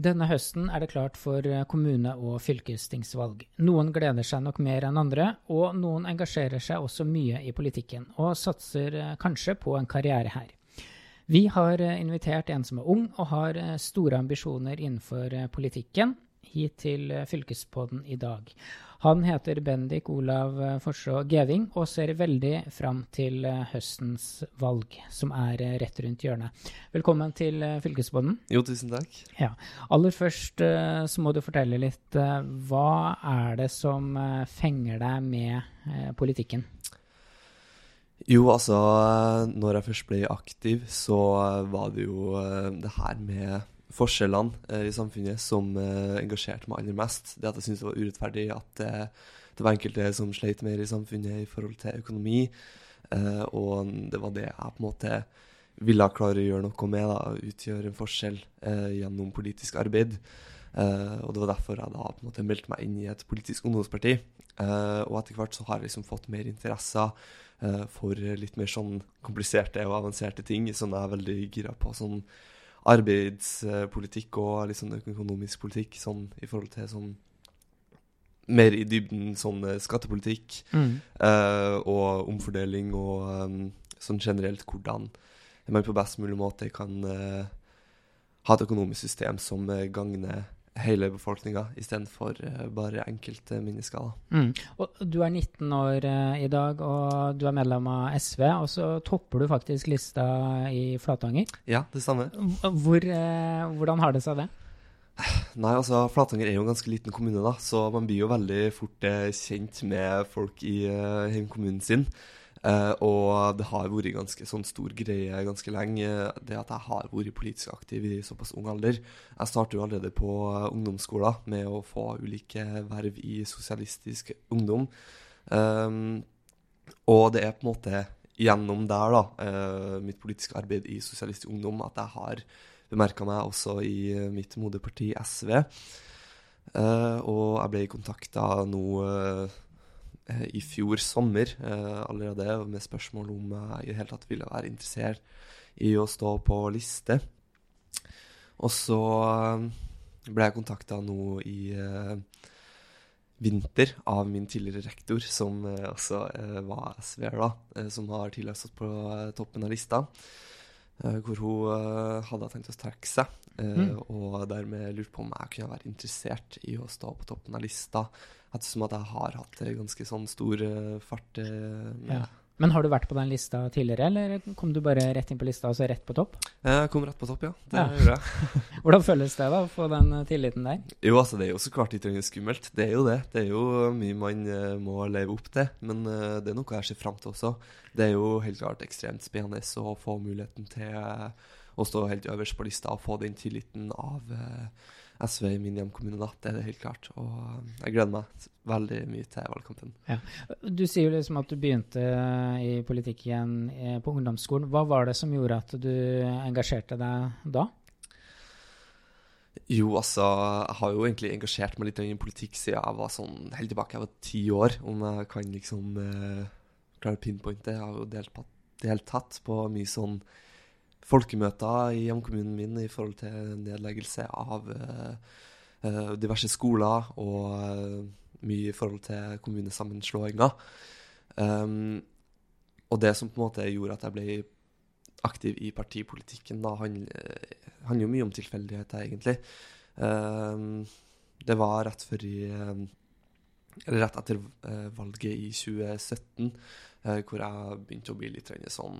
Denne høsten er det klart for eh, kommune- og fylkestingsvalg. Noen gleder seg nok mer enn andre, og noen engasjerer seg også mye i politikken, og satser eh, kanskje på en karriere her. Vi har eh, invitert en som er ung og har store ambisjoner innenfor politikken, hit til Fylkespodden i dag. Han heter Bendik Olav Forså Geving og ser veldig fram til eh, høstens valg, som er eh, rett rundt hjørnet. Velkommen til fylkesbonden. Jo, tusen takk. Ja. Aller først så må du fortelle litt. Hva er det som fenger deg med politikken? Jo, altså Når jeg først ble aktiv, så var det jo det her med forskjellene eh, i samfunnet som eh, engasjerte meg aller mest. Det at jeg syntes det var urettferdig at eh, det var enkelte som sleit mer i samfunnet i forhold til økonomi. Og det var det jeg på en måte ville klare å gjøre noe med. da, Utgjøre en forskjell gjennom politisk arbeid. Og det var derfor jeg da på en måte meldte meg inn i et politisk ungdomsparti. og etter hvert så har jeg liksom fått mer interesser for litt mer sånn kompliserte og avanserte ting som jeg er veldig gira på. sånn arbeidspolitikk og liksom økonomisk politikk sånn i forhold til sånn mer i dybden sånn eh, skattepolitikk mm. uh, og omfordeling og um, sånn generelt hvordan man på best mulig måte kan uh, ha et økonomisk system som gagner hele befolkninga istedenfor uh, bare enkelte minneskader. Mm. Og du er 19 år uh, i dag, og du er medlem av SV. Og så topper du faktisk lista i Flatanger. Ja, det stemmer. Hvor, uh, hvordan har det seg det? Nei, altså Flatanger er jo en ganske liten kommune, da, så man blir jo veldig fort kjent med folk i hjemkommunen sin. Uh, og det har vært ganske sånn stor greie ganske lenge, det at jeg har vært politisk aktiv i såpass ung alder. Jeg startet jo allerede på ungdomsskolen med å få ulike verv i Sosialistisk Ungdom. Um, og det er på en måte gjennom der, da, uh, mitt politiske arbeid i Sosialistisk Ungdom, at jeg har bemerka meg også i mitt moderparti SV. Uh, og jeg ble kontakta nå Eh, i fjor sommer eh, allerede med spørsmål om jeg i det hele tatt ville være interessert i å stå på liste. Og så eh, ble jeg kontakta nå i vinter av min tidligere rektor, som også var SV-er, da, som har tidligere stått på toppen av lista. Hvor hun hadde tenkt å strekke seg, mm. og dermed lurte på om jeg kunne være interessert i å stå på toppen av lista Ettersom at jeg har hatt ganske sånn stor fart. Uh, ja. Men har du vært på den lista tidligere, eller kom du bare rett inn på lista og så rett på topp? Jeg kom rett på topp, ja. Det ja. gjorde jeg. Hvordan føles det da, å få den eh, tilliten der? Jo, altså det er jo så klart litt skummelt. Det er jo det. Det er jo mye man uh, må leve opp til. Men uh, det er noe jeg ser fram til også. Det er jo helt klart ekstremt spennende å få muligheten til å stå helt øverst på lista og få den tilliten av SV i min hjemkommune, da. Det er det helt klart. Og um, jeg gleder meg veldig mye til valgkampen. Ja. Du sier jo liksom at du begynte i politikken igjen på ungdomsskolen. Hva var det som gjorde at du engasjerte deg da? Jo, altså, jeg har jo egentlig engasjert meg litt i politikk siden jeg var sånn helt tilbake jeg var ti år, om jeg kan liksom eh, klare å pinpointe. Jeg har jo deltatt, deltatt på mye sånn folkemøter i hjemkommunen min i forhold til nedleggelse av uh, diverse skoler og uh, mye i forhold til kommunesammenslåinger. Um, og det som på en måte gjorde at jeg ble aktiv i partipolitikken, da handler, jo mye om tilfeldigheter, egentlig. Um, det var rett før i Eller rett etter valget i 2017, hvor jeg begynte å bli litt sånn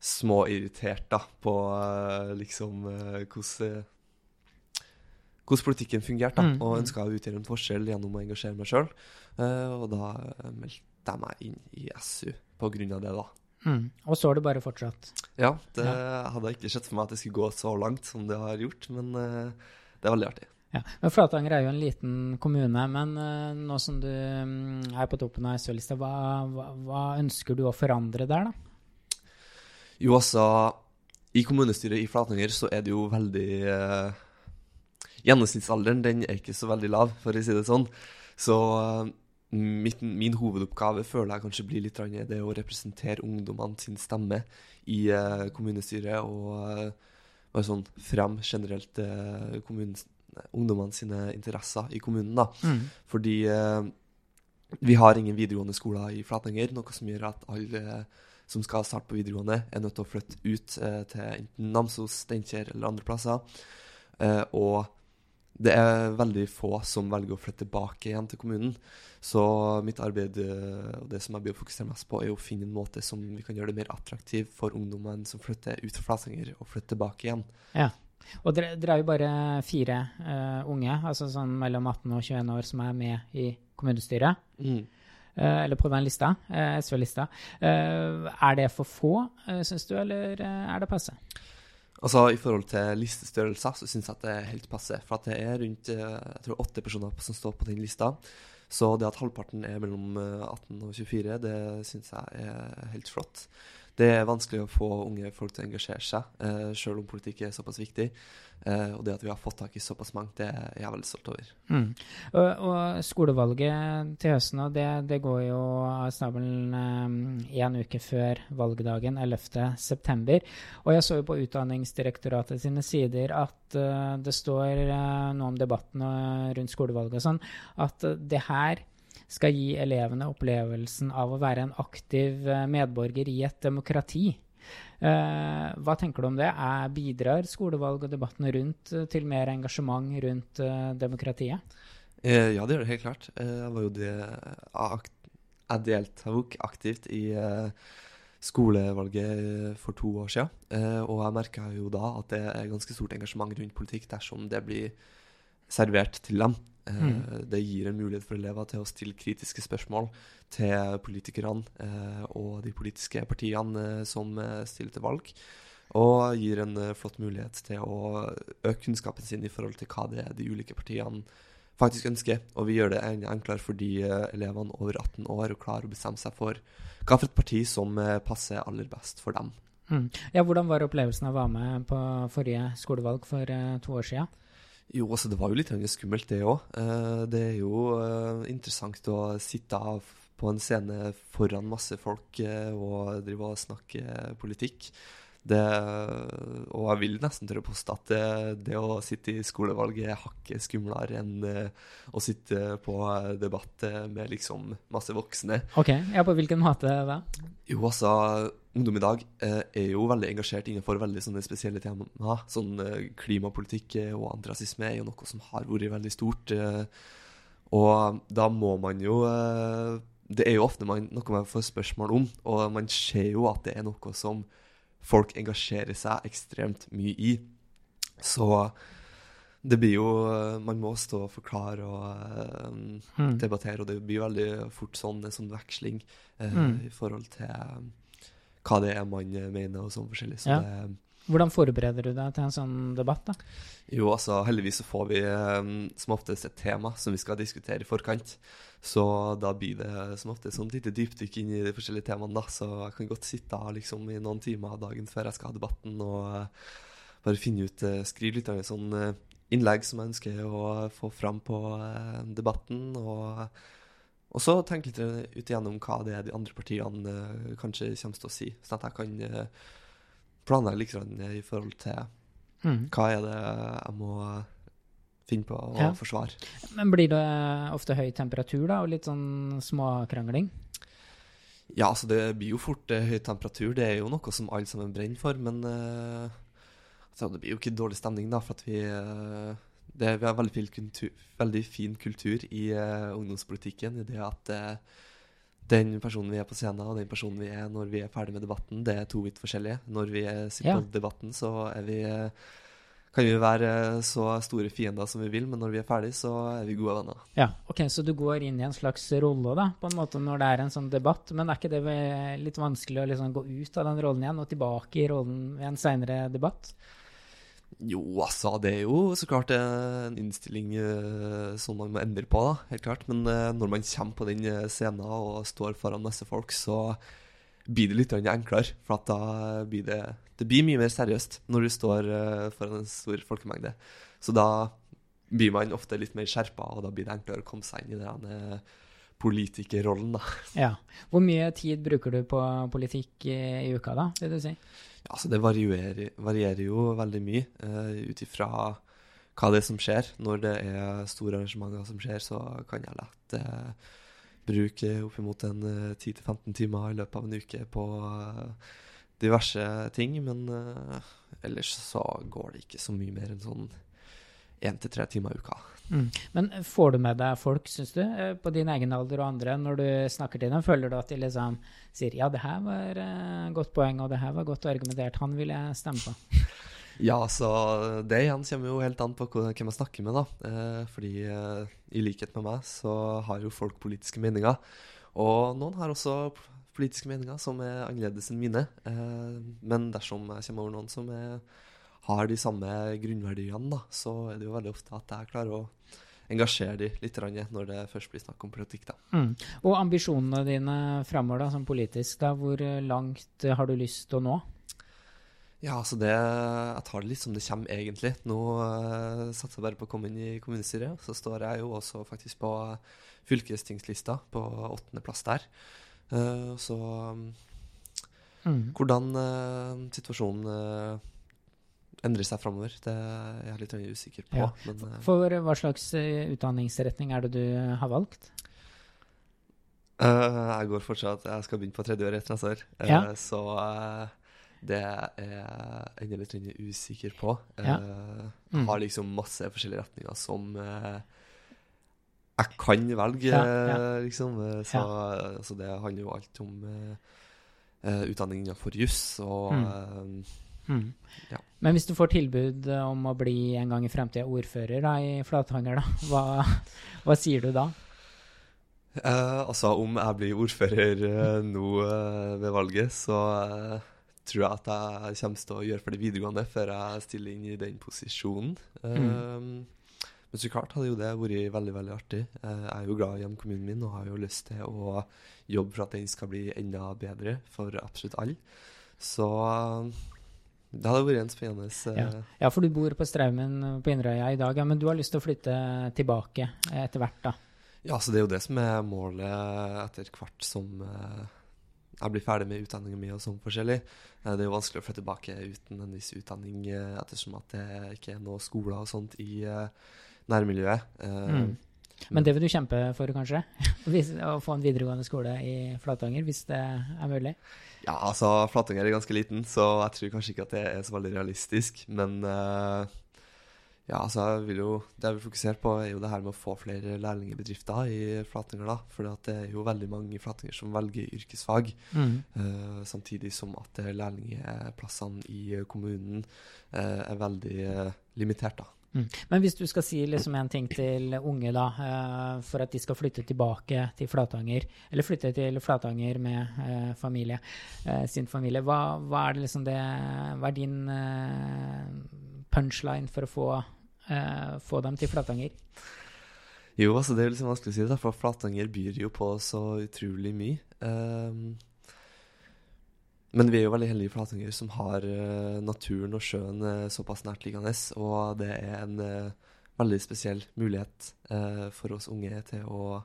småirritert da, på uh, liksom uh, hvordan hvordan politikken fungerte, mm. og ønska å utgjøre en forskjell gjennom å engasjere meg sjøl. Og da meldte jeg meg inn i SU på grunn av det, da. Mm. Og så har det bare fortsatt? Ja, det ja. hadde jeg ikke sett for meg at det skulle gå så langt som det har gjort, men det er veldig artig. Ja, men Flatanger er jo en liten kommune, men nå som du um, er på toppen av SU-lista, hva, hva, hva ønsker du å forandre der, da? Jo, altså I kommunestyret i Flatanger så er det jo veldig eh, Gjennomsnittsalderen den er ikke så veldig lav, for å si det sånn. Så eh, mitt, min hovedoppgave føler jeg kanskje blir litt det å representere ungdommene sin stemme i eh, kommunestyret. Og eh, bare sånn frem generelt eh, ungdommene sine interesser i kommunen. da. Mm. Fordi eh, vi har ingen videregående skoler i Flatanger, noe som gjør at alle som skal starte på videregående, er nødt til å flytte ut eh, til enten Namsos, Steinkjer eller andre plasser. Eh, og det er veldig få som velger å flytte tilbake igjen til kommunen. Så mitt arbeid eh, og det som jeg blir å fokusere mest på, er å finne en måte som vi kan gjøre det mer attraktivt for ungdommene som flytter ut fra Flatanger, å flytte tilbake igjen. Ja. Og dere, dere er jo bare fire uh, unge, altså sånn mellom 18 og 21 år, som er med i kommunestyret. Mm. Eh, eller på den lista, eh, SV-lista. Eh, er det for få, syns du, eller er det passe? Altså, I forhold til listestørrelser så syns jeg at det er helt passe. For at det er rundt jeg tror åtte personer som står på den lista. Så det at halvparten er mellom eh, 18 og 24, det syns jeg er helt flott. Det er vanskelig å få unge folk til å engasjere seg, eh, selv om politikk er såpass viktig. Eh, og det at vi har fått tak i såpass mange, det er jeg veldig stolt over. Mm. Og, og skolevalget til høsten, det, det går jo av stabelen én uke før valgdagen, 11.9. Og jeg så jo på Utdanningsdirektoratet sine sider at uh, det står uh, noe om debatten eh, rundt skolevalget og sånn, at eh, det her skal gi elevene opplevelsen av å være en aktiv eh, medborger i et demokrati. Uh, hva tenker du om det? Er, bidrar skolevalg og debatten rundt eh, til mer engasjement rundt uh, demokratiet? Ja, det gjør det helt klart. Jeg var jo det Jeg deltok aktivt i skolevalget for to år siden. Og jeg merka jo da at det er ganske stort engasjement rundt politikk dersom det blir servert til dem. Mm. Det gir en mulighet for elever til å stille kritiske spørsmål til politikerne eh, og de politiske partiene eh, som stiller til valg. Og gir en flott mulighet til å øke kunnskapen sin i forhold til hva det er de ulike partiene faktisk ønsker. Og vi gjør det enklere for de elevene over 18 år å klare å bestemme seg for hva for et parti som passer aller best for dem. Mm. Ja, hvordan var opplevelsen av å være med på forrige skolevalg for to år siden? Jo, altså det var jo litt skummelt, det òg. det er jo eh, interessant å sitte på en scene foran masse folk eh, og drive og snakke politikk. Det, og jeg vil nesten tørre å påstå at det, det å sitte i skolevalget er hakket skumlere enn eh, å sitte på eh, debatt eh, med liksom masse voksne. Ok, ja, På hvilken måte da? Jo, altså, ungdom i dag eh, er jo veldig engasjert innenfor veldig sånne spesielle temaer. Sånn eh, klimapolitikk eh, og antirasisme er jo noe som har vært veldig stort. Eh, og da må man jo eh, Det er jo ofte man, noe man får spørsmål om, og man ser jo at det er noe som folk engasjerer seg ekstremt mye i. Så det blir jo eh, Man må stå og forklare og um, Mm. debattere, og det blir veldig fort sånn en sånn veksling uh, Mm. i forhold til hva det er man eh, mener og sånn forskjellig. Så Ja. det, Hvordan forbereder du deg til en sånn debatt? da? jo, altså heldigvis så får vi eh, som oftest et tema som vi skal diskutere i forkant. Så da blir det som oftest sånn lite dypdykk inn i de forskjellige temaene, da. Så jeg kan godt sitte liksom i noen timer dagen før jeg skal ha debatten og eh, bare finne ut eh, Skrive litt av en sånn eh, innlegg som jeg ønsker å få fram på eh, debatten. Og, og så tenke litt ut igjennom hva det er de andre partiene uh, kanskje kommer til å si, sånn at jeg kan uh, planlegge litt grann i forhold til Mm. hva er det jeg må finne på å Ja. forsvare. Men blir det ofte høy temperatur da, og litt sånn småkrangling? Ja, altså det blir jo fort eh, høy temperatur. Det er jo noe som alle sammen brenner for, men eh, altså, det blir jo ikke dårlig stemning, da, for at vi eh, det, Vi har veldig fin kultur, veldig fin kultur i uh, ungdomspolitikken i det at uh, den personen vi er på scenen, og den personen vi er når vi er ferdig med debatten, det er to vidt forskjellige. Når vi sitter Ja. på debatten, så er vi eh, kan vi være så store fiender som vi vil, men når vi er ferdig, så er vi gode venner. Ja, ok, Så du går inn i en slags rolle da, på en måte når det er en sånn debatt. Men er ikke det litt vanskelig å liksom gå ut av den rollen igjen og tilbake i rollen ved en seinere debatt? Jo, altså, det er jo så klart en innstilling eh, som man må endre på, da, helt klart. Men eh, når man kommer på den eh, scenen og står foran masse folk, så blir det litt enklere. For da blir det Det blir mye mer seriøst når du står foran en stor folkemengde. Så da blir man ofte litt mer skjerpa, og da blir det enklere å komme seg inn i den politikerrollen, da. Ja. Hvor mye tid bruker du på politikk i uka, da, vil du si? Altså, det varierer, varierer jo veldig mye uh, ut ifra hva det er som skjer. Når det er store arrangementer som skjer, så kan jeg lett uh, bruke oppimot en uh, 10-15 timer i løpet av en uke på uh, diverse ting. Men ellers så går det ikke så mye mer enn sånn én til tre timer i uka. Mm. Men får du med deg folk, syns du, på din egen alder og andre, når du snakker til dem? Føler du at de liksom sier ja, det her var uh, godt poeng, og det her var godt argumentert, han vil jeg stemme på? Ja, så det igjen kommer jo helt an på hvem jeg snakker med, da. Eh, fordi eh, i likhet med meg så har jo folk politiske meninger. Og noen har også politiske meninger som er annerledes enn mine. Eh, men dersom jeg kommer over noen som er, har de samme grunnverdiene, da, så er det jo veldig ofte at jeg klarer å engasjere de litt når det først blir snakk om politikk. Da. Mm. Og ambisjonene dine framover som politisk, da, hvor langt har du lyst til å nå? Ja, altså det Jeg tar det litt som det kommer, egentlig. Nå uh, satser jeg bare på å komme inn i kommunestyret. Så står jeg jo også faktisk på fylkestingslista, på åttendeplass der. Uh, så mm. hvordan uh, situasjonen endrer seg framover, det er jeg litt usikker på. Ja. Men, For hva slags utdanningsretning er det du har valgt? jeg går fortsatt Jeg skal begynne på tredje år etter neste år. Ja. så det er jeg litt usikker på. Ja. Eh, mm. Har liksom masse forskjellige retninger som uh, jeg kan velge, liksom. Eh, så, så, det handler jo alt om uh, utdanning innenfor juss og mm. Mm. Ja. Men hvis du får tilbud om å bli en gang i fremtida ordfører da, i Flatanger, da, hva, hva, sier du da? Eh, altså, om jeg blir ordfører eh, nå eh, ved valget, så tror jeg at jeg kommer til å gjøre for det videregående før jeg stiller inn i den posisjonen. Mm. Um, men så klart hadde jo det vært veldig veldig artig. Jeg er jo glad i hjemkommunen min og har jo lyst til å jobbe for at den skal bli enda bedre for absolutt alle. Så det hadde vært en spennende uh, ja. ja. for du bor på Straumen på Inderøya i dag, ja, men du har lyst til å flytte tilbake etter hvert, da? Ja, så det er jo det som er målet etter hvert som uh, jeg blir ferdig med utdanninga mi og sånn forskjellig. Uh, det er jo vanskelig å flytte tilbake uten en viss utdanning eh, ettersom at det ikke er noe skoler og sånt i eh, nærmiljøet. Mm. Men det vil du kjempe for, kanskje? å få en videregående skole i Flatanger, hvis det er mulig? Ja, altså Flatanger er ganske liten, så jeg tror kanskje ikke at det er så veldig realistisk. Men uh, ja, altså jeg vil jo, Det jeg vil fokusere på, er jo det her med å få flere lærlingbedrifter i Flatanger. da, For det er jo veldig mange i Flatanger som velger yrkesfag. Mm. Uh, samtidig som at lærlingplassene i kommunen uh, er veldig limitert. da. Mm. Men hvis du skal si liksom en ting til unge da, uh, for at de skal flytte tilbake til Flatanger, eller flytte til Flatanger med uh, familie, uh, sin familie, hva, hva, er det liksom det, hva er din punchline for å få eh, få dem til Flatanger? Jo, altså det er liksom vanskelig å si, det, for Flatanger byr jo på så utrolig mye. Um, men vi er jo veldig heldige i Flatanger som har uh, naturen og sjøen uh, såpass nærtliggende. Og det er en uh, veldig spesiell mulighet for oss unge til å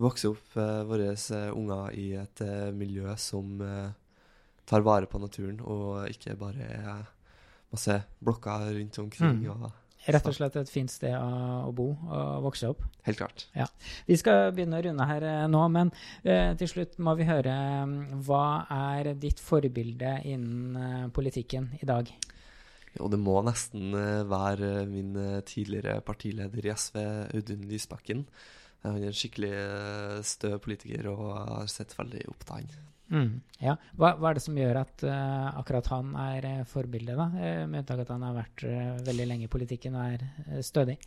vokse opp våre unger i et miljø som tar vare på naturen, og ikke bare er masse blokker rundt omkring. Mm. og Rett og slett et fint sted å, bo og vokse opp. Helt klart. Ja. Vi skal begynne å runde her eh, nå, men uh, til slutt må vi høre mm, hva er ditt forbilde innen eh, politikken i dag? Jo, det må nesten være min tidligere partileder i SV, Audun Lysbakken. Han er en skikkelig stø politiker og har sett veldig opp til han. Mm, ja. Hva, hva, er det som gjør at uh, akkurat han er uh, forbildet, da? Uh, med unntak at han har vært veldig lenge i politikken og er stødig?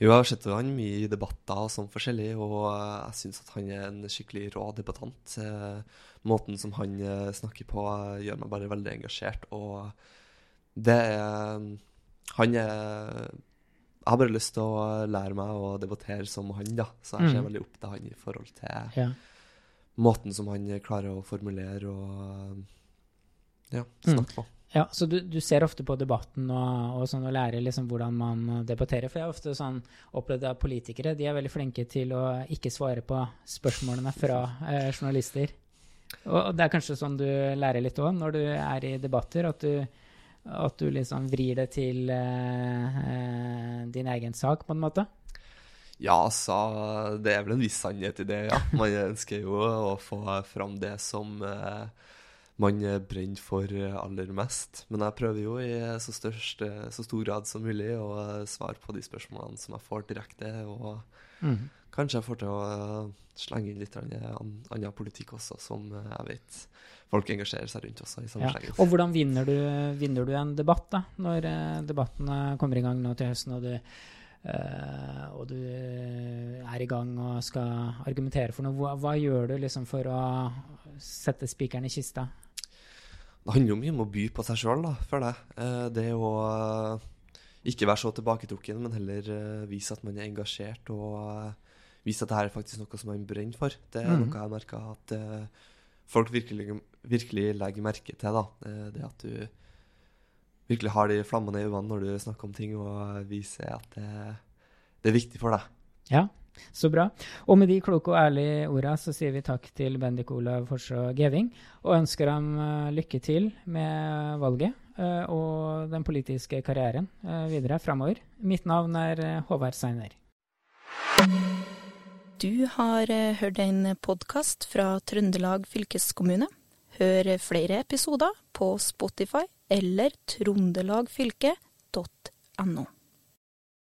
Jo, jeg har sett han mye i debatter og sånn forskjellig, og jeg syns at han er en skikkelig rå debattant. måten som han snakker på, gjør meg bare veldig engasjert, og det er Han er Jeg har bare lyst til å lære meg å debattere som han, da, så jeg ser mm. veldig opp til han i forhold til ja måten som han klarer å formulere og ja, mm. snakke på. Ja, Så du, du, ser ofte på debatten og, og, sånn, og lærer liksom hvordan man debatterer? For jeg har ofte sånn opplevd at politikere de er veldig flinke til å ikke svare på spørsmålene fra eh, journalister. Og det er kanskje sånn du lærer litt òg, når du er i debatter, at du, at du liksom vrir det til eh, din egen sak, på en måte? Ja, sa det er vel en viss sannhet i det, ja. Man ønsker jo å få fram det som eh, man brenner for aller mest. Men jeg prøver jo i så, størst, så stor grad som mulig å svare på de spørsmålene som jeg får direkte. Og mm. kanskje jeg får til å slenge inn litt annen politikk også, som jeg vet folk engasjerer seg rundt også. i ja. Og hvordan vinner du, vinner du, en debatt, da, når debattene kommer i gang nå til høsten? og du og du er i gang og skal argumentere for noe. Hva, hva gjør du liksom for å sette spikeren i kista? Det handler jo mye om å by på seg sjøl, føler jeg. Uh, det å ikke være så tilbaketrukken, men heller vise at man er engasjert, og vise at det her er faktisk noe som man brenner for. Det er mm. noe jeg har merka at folk virkelig, virkelig, legger merke til. da. det at du virkelig har de flammene i øynene når du snakker om ting, og viser at det, det er viktig for deg. Ja, så bra. Og med de kloke og ærlige orda så sier vi takk til Bendik Olav Forså Geving, og ønsker ham uh, lykke til med valget uh, og den politiske karrieren uh, videre framover. Mitt navn er Håvard Seiner. Du har hørt en podkast fra Trøndelag fylkeskommune. Hør flere episoder på Spotify eller trondelagfylket.no.